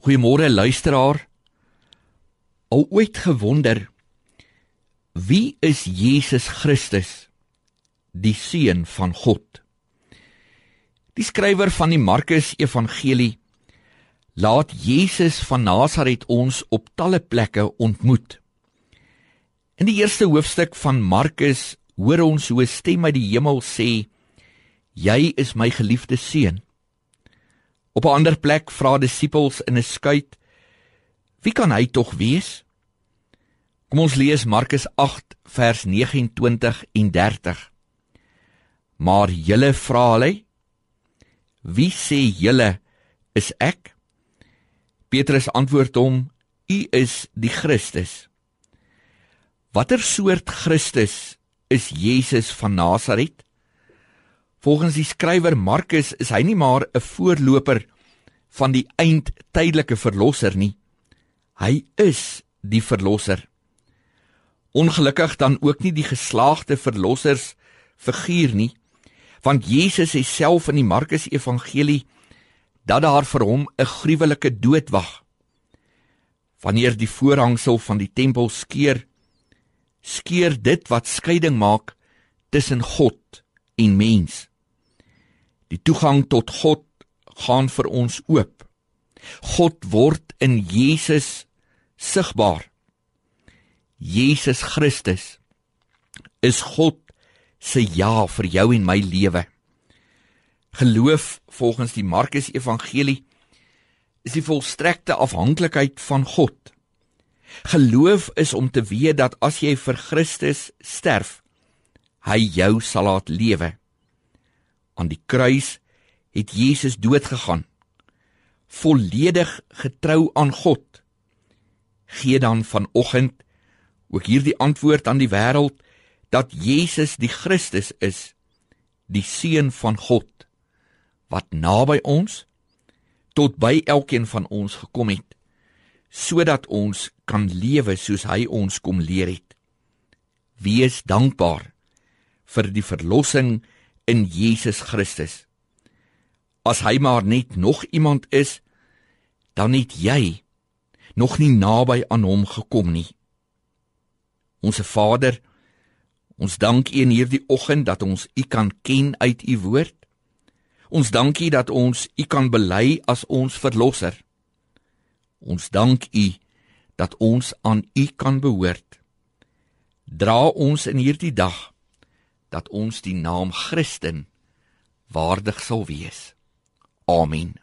Goeiemôre luisteraar. Al ooit gewonder wie is Jesus Christus, die seun van God? Die skrywer van die Markus Evangelie laat Jesus van Nasaret ons op talle plekke ontmoet. In die eerste hoofstuk van Markus hoor ons hoe 'n stem uit die hemel sê: "Jy is my geliefde seun." Op 'n ander plek vra disippels in 'n skuit: Wie kan hy tog wees? Kom ons lees Markus 8 vers 29 en 30. Maar julle vra hulle: Wie sê julle is ek? Petrus antwoord hom: U is die Christus. Watter soort Christus is Jesus van Nasaret? Volgens die skrywer Markus is hy nie maar 'n voorloper van die eindtydelike verlosser nie. Hy is die verlosser. Ongelukkig dan ook nie die geslaagde verlossers figuur nie, want Jesus sê self in die Markus Evangelie dat daar vir hom 'n gruwelike dood wag. Wanneer die voorhangsel van die tempel skeur, skeur dit wat skeiding maak tussen God en mens. Die toegang tot God gaan vir ons oop. God word in Jesus sigbaar. Jesus Christus is God se ja vir jou en my lewe. Geloof volgens die Markus Evangelie is die volstrekte afhanklikheid van God. Geloof is om te weet dat as jy vir Christus sterf, hy jou sal laat lewe aan die kruis het Jesus doodgegaan. Volledig getrou aan God. Gee dan vanoggend ook hierdie antwoord aan die wêreld dat Jesus die Christus is die seun van God wat naby ons tot by elkeen van ons gekom het sodat ons kan lewe soos hy ons kom leer het. Wees dankbaar vir die verlossing in Jesus Christus. As hy maar net nog iemand is, dan het jy nog nie naby aan hom gekom nie. Onse Vader, ons dank U in hierdie oggend dat ons U kan ken uit U woord. Ons dank U dat ons U kan bely as ons verlosser. Ons dank U dat ons aan U kan behoort. Dra ons in hierdie dag dat ons die naam Christen waardig sal wees. Amen.